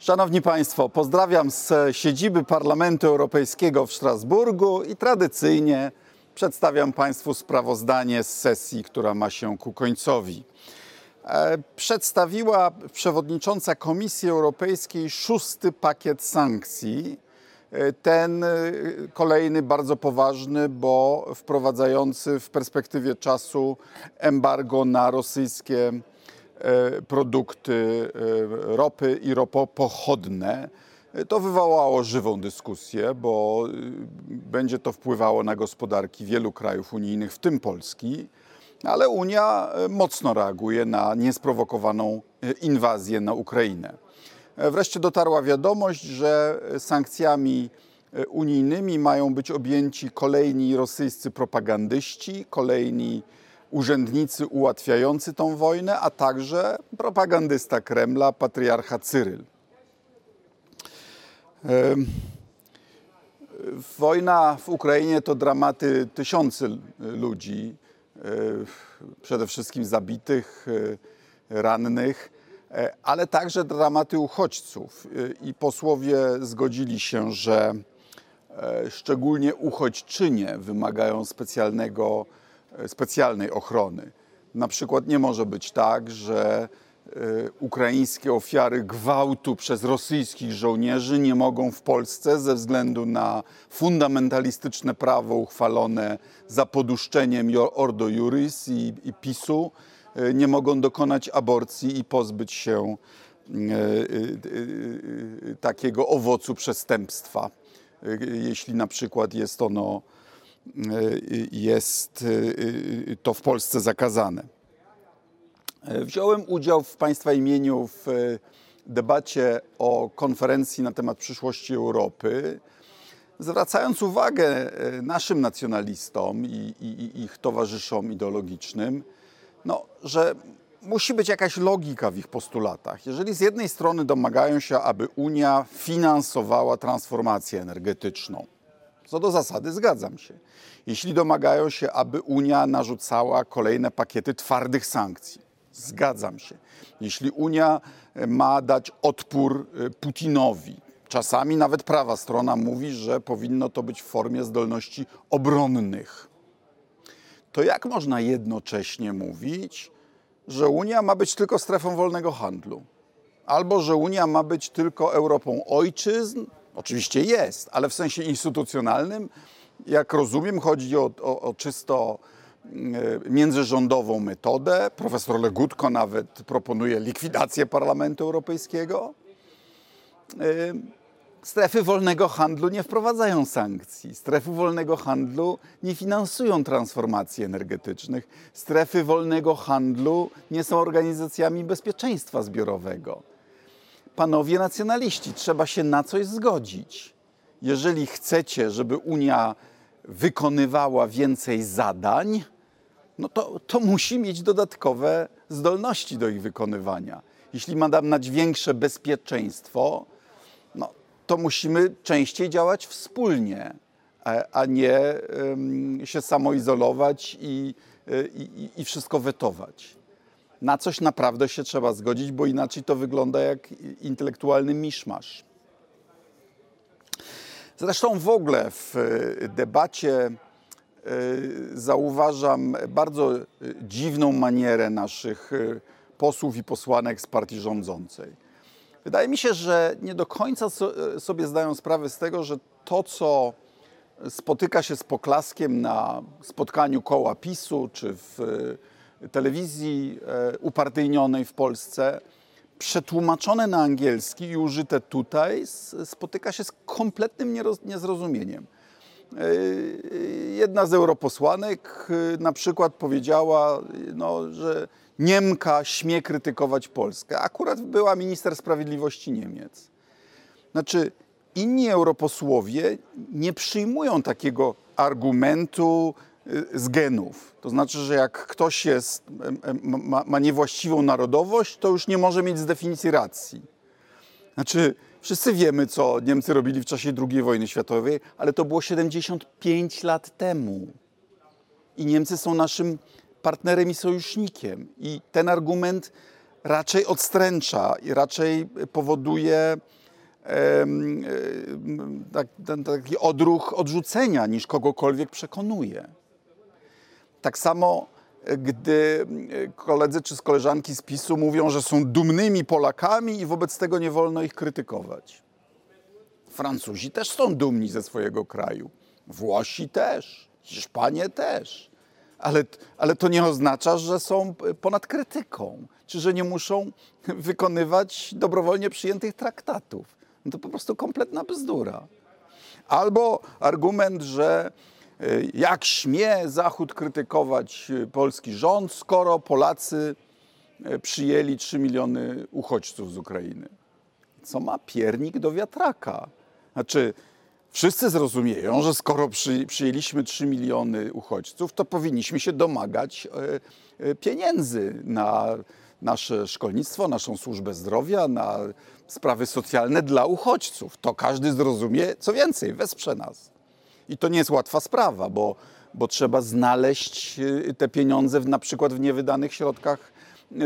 Szanowni Państwo, pozdrawiam z siedziby Parlamentu Europejskiego w Strasburgu i tradycyjnie przedstawiam Państwu sprawozdanie z sesji, która ma się ku końcowi. E, przedstawiła przewodnicząca Komisji Europejskiej szósty pakiet sankcji. E, ten e, kolejny bardzo poważny, bo wprowadzający w perspektywie czasu embargo na rosyjskie produkty ropy i ropopochodne. To wywołało żywą dyskusję, bo będzie to wpływało na gospodarki wielu krajów unijnych, w tym Polski ale Unia e, mocno reaguje na niesprowokowaną e, inwazję na Ukrainę. E, wreszcie dotarła wiadomość, że sankcjami unijnymi mają być objęci kolejni rosyjscy propagandyści, kolejni urzędnicy ułatwiający tą wojnę, a także propagandysta Kremla, patriarcha Cyryl. Wojna w Ukrainie to dramaty tysięcy ludzi E, przede wszystkim zabitych, e, rannych, e, ale także dramaty uchodźców. I posłowie zgodzili się, że szczególnie uchodźczynie wymagają specjalnego, specjalnej ochrony. Na przykład nie może być tak, że Y, ukraińskie ofiary gwałtu przez rosyjskich żołnierzy nie mogą w Polsce ze względu na fundamentalistyczne prawo uchwalone za poduszczeniem Ordo Juris i, i PiSu, y, nie mogą dokonać aborcji i pozbyć się y, takiego owocu przestępstwa, jeśli na przykład jest ono jest to w Polsce zakazane. E, wziąłem udział w Państwa imieniu w e, debacie o konferencji na temat przyszłości Europy, zwracając uwagę e, naszym nacjonalistom i, i ich towarzyszom ideologicznym, no, że musi być jakaś logika w ich postulatach. Jeżeli z jednej strony domagają się, aby Unia finansowała transformację energetyczną, co do zasady zgadzam się. Jeśli domagają się, aby Unia narzucała kolejne pakiety twardych sankcji, Zgadzam się. Jeśli Unia e, ma dać odpór e, Putinowi, czasami nawet prawa strona mówi, że powinno to być w formie zdolności obronnych, to jak można jednocześnie mówić, że Unia ma być tylko strefą wolnego handlu? Albo że Unia ma być tylko Europą ojczyzn? Oczywiście jest, ale w sensie instytucjonalnym, jak rozumiem, chodzi o, o, o czysto E, międzyrządową metodę. Profesor Legutko nawet proponuje likwidację Parlamentu Europejskiego. E, strefy wolnego handlu nie wprowadzają sankcji. Strefy wolnego handlu nie finansują transformacji energetycznych. Strefy wolnego handlu nie są organizacjami bezpieczeństwa zbiorowego. Panowie nacjonaliści, trzeba się na coś zgodzić. Jeżeli chcecie, żeby Unia wykonywała więcej zadań, no to, to musi mieć dodatkowe zdolności do ich wykonywania. Jeśli ma dać większe bezpieczeństwo, no, to musimy częściej działać wspólnie, a nie się samoizolować i, i, i wszystko wetować. Na coś naprawdę się trzeba zgodzić, bo inaczej to wygląda jak intelektualny miszmasz. Zresztą w ogóle w debacie E, zauważam bardzo e, dziwną manierę naszych e, posłów i posłanek z partii rządzącej. Wydaje mi się, że nie do końca sobie zdają sprawę z tego, że to, co spotyka się z poklaskiem na spotkaniu koła PiSu czy w telewizji upartyjnionnej w Polsce, przetłumaczone na angielski i użyte tutaj, spotyka się z kompletnym niezrozumieniem. Jedna z europosłanek na przykład powiedziała, no, że Niemka śmie krytykować Polskę. Akurat była minister sprawiedliwości Niemiec. Znaczy, inni europosłowie nie przyjmują takiego argumentu z genów. To znaczy, że jak ktoś jest, ma, ma niewłaściwą narodowość, to już nie może mieć z definicji racji. Znaczy, Wszyscy wiemy, co Niemcy robili w czasie II wojny światowej, ale to było 75 lat temu. I Niemcy są naszym partnerem i sojusznikiem. I ten argument raczej odstręcza i raczej powoduje tak, taki odruch odrzucenia niż kogokolwiek przekonuje. Tak samo, e, gdy e, koledzy czy koleżanki z PiSu mówią, że są dumnymi Polakami i wobec tego nie wolno ich krytykować. Francuzi też są dumni ze swojego kraju. Włosi też. Hiszpanie też. Ale, ale to nie oznacza, że są ponad krytyką, czy że nie muszą wykonywać dobrowolnie przyjętych traktatów. No to po prostu kompletna bzdura. Albo argument, że jak śmie Zachód krytykować y, polski rząd, skoro Polacy y, przyjęli 3 miliony uchodźców z Ukrainy. Co ma piernik do wiatraka? Znaczy, wszyscy zrozumieją, że skoro przy, przyjęliśmy 3 miliony uchodźców, to powinniśmy się domagać e, e, pieniędzy na nasze szkolnictwo, naszą służbę zdrowia, na sprawy socjalne dla uchodźców. To każdy zrozumie, co więcej, wesprze nas. I to nie jest łatwa sprawa, bo, bo trzeba znaleźć e, te pieniądze w, na przykład w niewydanych środkach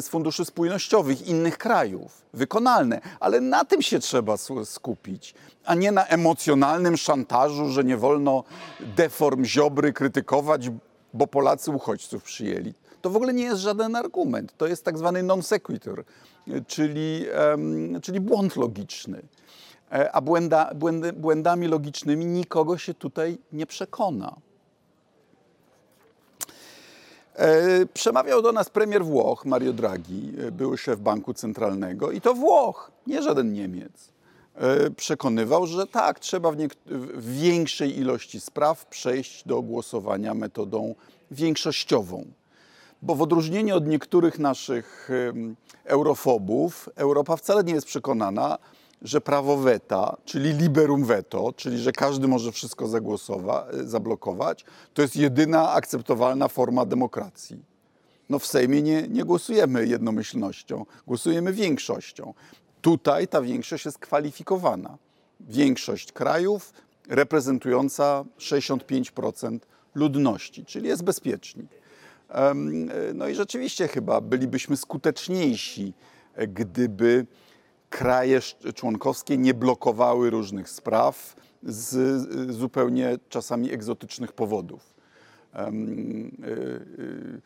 z funduszy spójnościowych innych krajów. Wykonalne, ale na tym się trzeba skupić, a nie na emocjonalnym szantażu, że nie wolno deform Ziobry krytykować, bo Polacy uchodźców przyjęli. To w ogóle nie jest żaden argument. To jest tak zwany non sequitur, czyli, um, czyli błąd logiczny. E, a błęda, błędy, błędami logicznymi nikogo się tutaj nie przekona. E, przemawiał do nas premier Włoch, Mario Draghi, e, były szef banku centralnego i to Włoch, nie żaden Niemiec. Przekonywał, że tak, trzeba w, w większej ilości spraw przejść do głosowania metodą większościową. Bo w odróżnieniu od niektórych naszych eurofobów, Europa wcale nie jest przekonana, że prawo weta, czyli liberum veto, czyli że każdy może wszystko zablokować, to jest jedyna akceptowalna forma demokracji. No w Sejmie nie, nie głosujemy jednomyślnością, głosujemy większością. Tutaj ta większość jest kwalifikowana. Większość krajów reprezentująca 65% ludności, czyli jest bezpiecznik. No i rzeczywiście chyba bylibyśmy skuteczniejsi, gdyby kraje członkowskie nie blokowały różnych spraw z zupełnie czasami egzotycznych powodów. Y, y,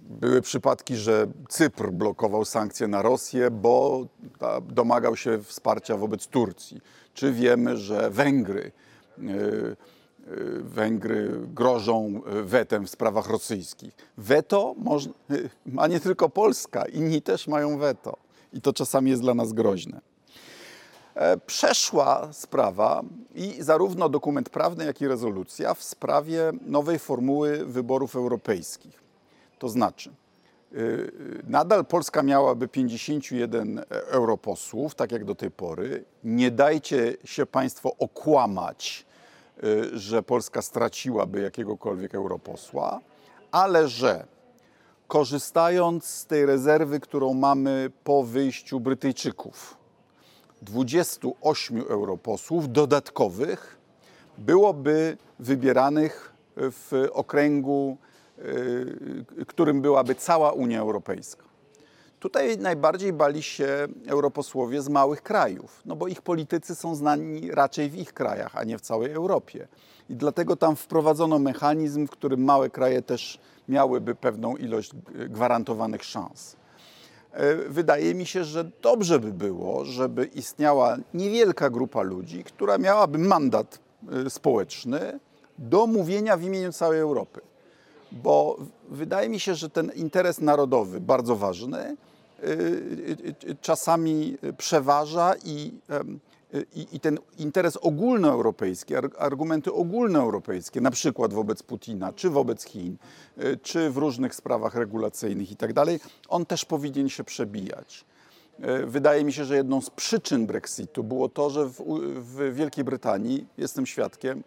były przypadki, że Cypr blokował sankcje na Rosję, bo domagał się wsparcia wobec Turcji. Czy wiemy, że Węgry, y, Węgry grożą wetem w sprawach rosyjskich? Weto ma nie tylko Polska, inni też mają weto i to czasami jest dla nas groźne. E, przeszła sprawa i zarówno dokument prawny, jak i rezolucja w sprawie nowej formuły wyborów europejskich. To znaczy, e, nadal Polska miałaby 51 europosłów, tak jak do tej pory. Nie dajcie się Państwo okłamać, e, że Polska straciłaby jakiegokolwiek europosła, ale że korzystając z tej rezerwy, którą mamy po wyjściu Brytyjczyków. 28 europosłów dodatkowych byłoby wybieranych w okręgu, y, którym byłaby cała Unia Europejska. Tutaj najbardziej bali się europosłowie z małych krajów, no bo ich politycy są znani raczej w ich krajach, a nie w całej Europie. I dlatego tam wprowadzono mechanizm, w którym małe kraje też miałyby pewną ilość gwarantowanych szans. E, wydaje mi się, że dobrze by było, żeby istniała niewielka grupa ludzi, która miałaby mandat e, społeczny do mówienia w imieniu całej Europy. Bo wydaje mi się, że ten interes narodowy, bardzo ważny, e, czasami przeważa i i, i, ten interes ogólnoeuropejski, argumenty ogólnoeuropejskie, na przykład wobec Putina, czy wobec Chin, y, czy w różnych sprawach regulacyjnych i tak dalej, on też powinien się przebijać. Y, wydaje mi się, że jedną z przyczyn Brexitu było to, że w, w Wielkiej Brytanii, jestem świadkiem,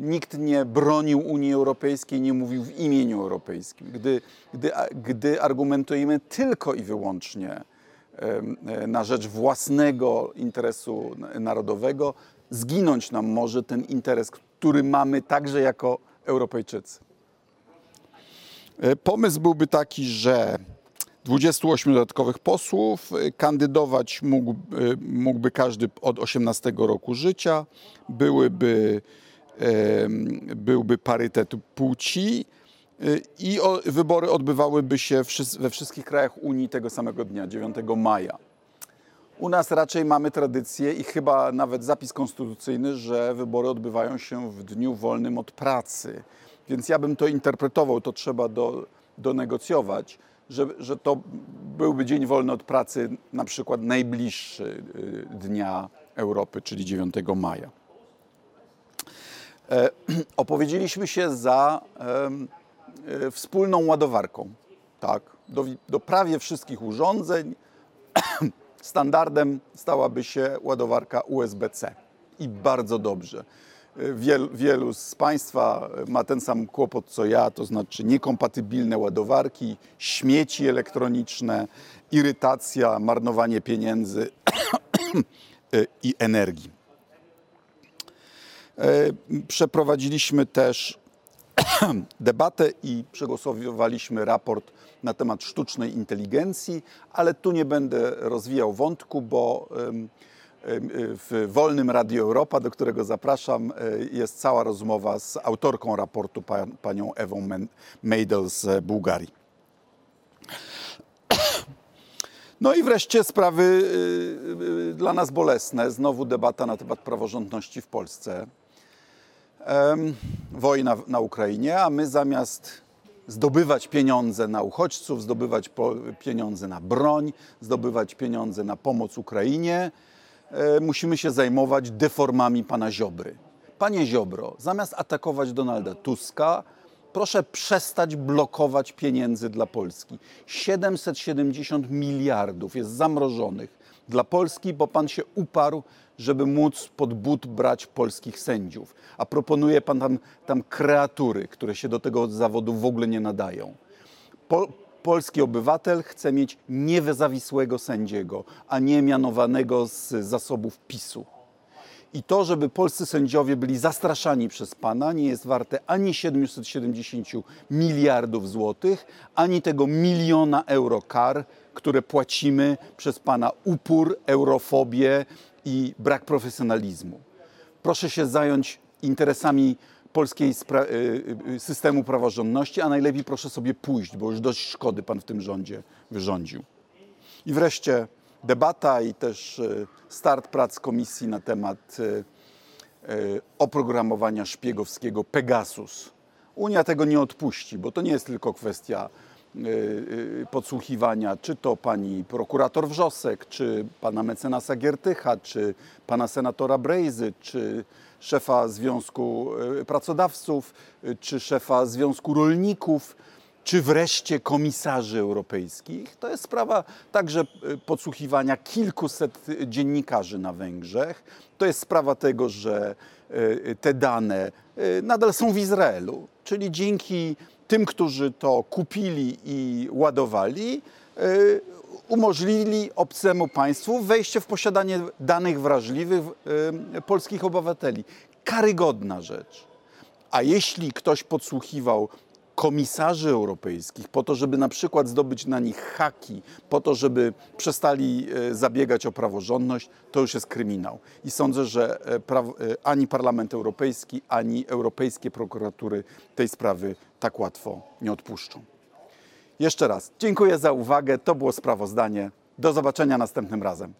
nikt nie bronił Unii Europejskiej, nie mówił w imieniu europejskim. Gdy, gdy, gdy argumentujemy tylko i wyłącznie na rzecz własnego interesu narodowego, zginąć nam może ten interes, który mamy także jako Europejczycy. E, pomysł byłby taki, że 28 dodatkowych posłów. Kandydować mógł, mógłby każdy od 18 roku życia. Byłyby, byłby parytet płci i wybory odbywałyby się we wszystkich krajach Unii tego samego dnia, 9 maja. U nas raczej mamy tradycję i chyba nawet zapis konstytucyjny, że wybory odbywają się w dniu wolnym od pracy. Więc ja bym to interpretował, to trzeba do, donegocjować, że, że to byłby dzień wolny od pracy, na przykład najbliższy y, dnia Europy, czyli 9 maja. E, opowiedzieliśmy się za e, wspólną ładowarką, tak, do, do prawie wszystkich urządzeń. Standardem stałaby się ładowarka USB-C i bardzo dobrze. Wielu, wielu z Państwa ma ten sam kłopot co ja, to znaczy niekompatybilne ładowarki, śmieci elektroniczne, irytacja, marnowanie pieniędzy i energii. E, przeprowadziliśmy też debatę i przegłosowaliśmy raport na temat sztucznej inteligencji, ale tu nie będę rozwijał wątku, bo w Wolnym Radio Europa, do którego zapraszam, e, jest cała rozmowa z autorką raportu, panią Ewą Mejdel z Bułgarii. No i wreszcie sprawy y, y, dla nas bolesne. Znowu debata na temat praworządności w Polsce. Wojna na Ukrainie, a my zamiast zdobywać pieniądze na uchodźców, zdobywać pieniądze na broń, zdobywać pieniądze na pomoc Ukrainie, musimy się zajmować deformami pana Ziobry. Panie Ziobro, zamiast atakować Donalda Tuska, proszę przestać blokować pieniędzy dla Polski. 770 miliardów jest zamrożonych dla Polski, bo pan się uparł, żeby móc pod but brać polskich sędziów. A proponuje pan tam, tam kreatury, które się do tego zawodu w ogóle nie nadają. Polski obywatel chce mieć niezawisłego sędziego, a nie mianowanego z zasobów PiSu. I to, żeby polscy sędziowie byli zastraszani przez pana, nie jest warte ani 770 miliardów złotych, ani tego miliona euro kar, które płacimy przez pana upór, eurofobię i brak profesjonalizmu. Proszę się zająć interesami polskiej y, y, systemu praworządności, a najlepiej proszę sobie pójść, bo już dość szkody pan w tym rządzie wyrządził. I wreszcie debata i też y, start prac komisji na temat oprogramowania szpiegowskiego Pegasus. Unia tego nie odpuści, bo to nie jest tylko kwestia podsłuchiwania, czy to pani prokurator Wrzosek, czy pana mecenasa Giertycha, czy pana senatora Brejzy, czy szefa Związku e, Pracodawców, e, czy szefa Związku Rolników, czy wreszcie komisarzy europejskich. To jest sprawa także e, podsłuchiwania kilkuset dziennikarzy na Węgrzech. To jest sprawa tego, że te dane nadal są w Izraelu, czyli dzięki tym, którzy to kupili i ładowali, umożliwili obcemu państwu wejście w posiadanie danych wrażliwych polskich obywateli. Karygodna rzecz. A jeśli ktoś podsłuchiwał komisarzy europejskich po to, żeby na przykład zdobyć na nich haki, po to, żeby przestali e, zabiegać o praworządność, to już jest kryminał. I sądzę, że e, e, ani Parlament Europejski, ani europejskie prokuratury tej sprawy tak łatwo nie odpuszczą. Jeszcze raz dziękuję za uwagę. To było sprawozdanie. Do zobaczenia następnym razem.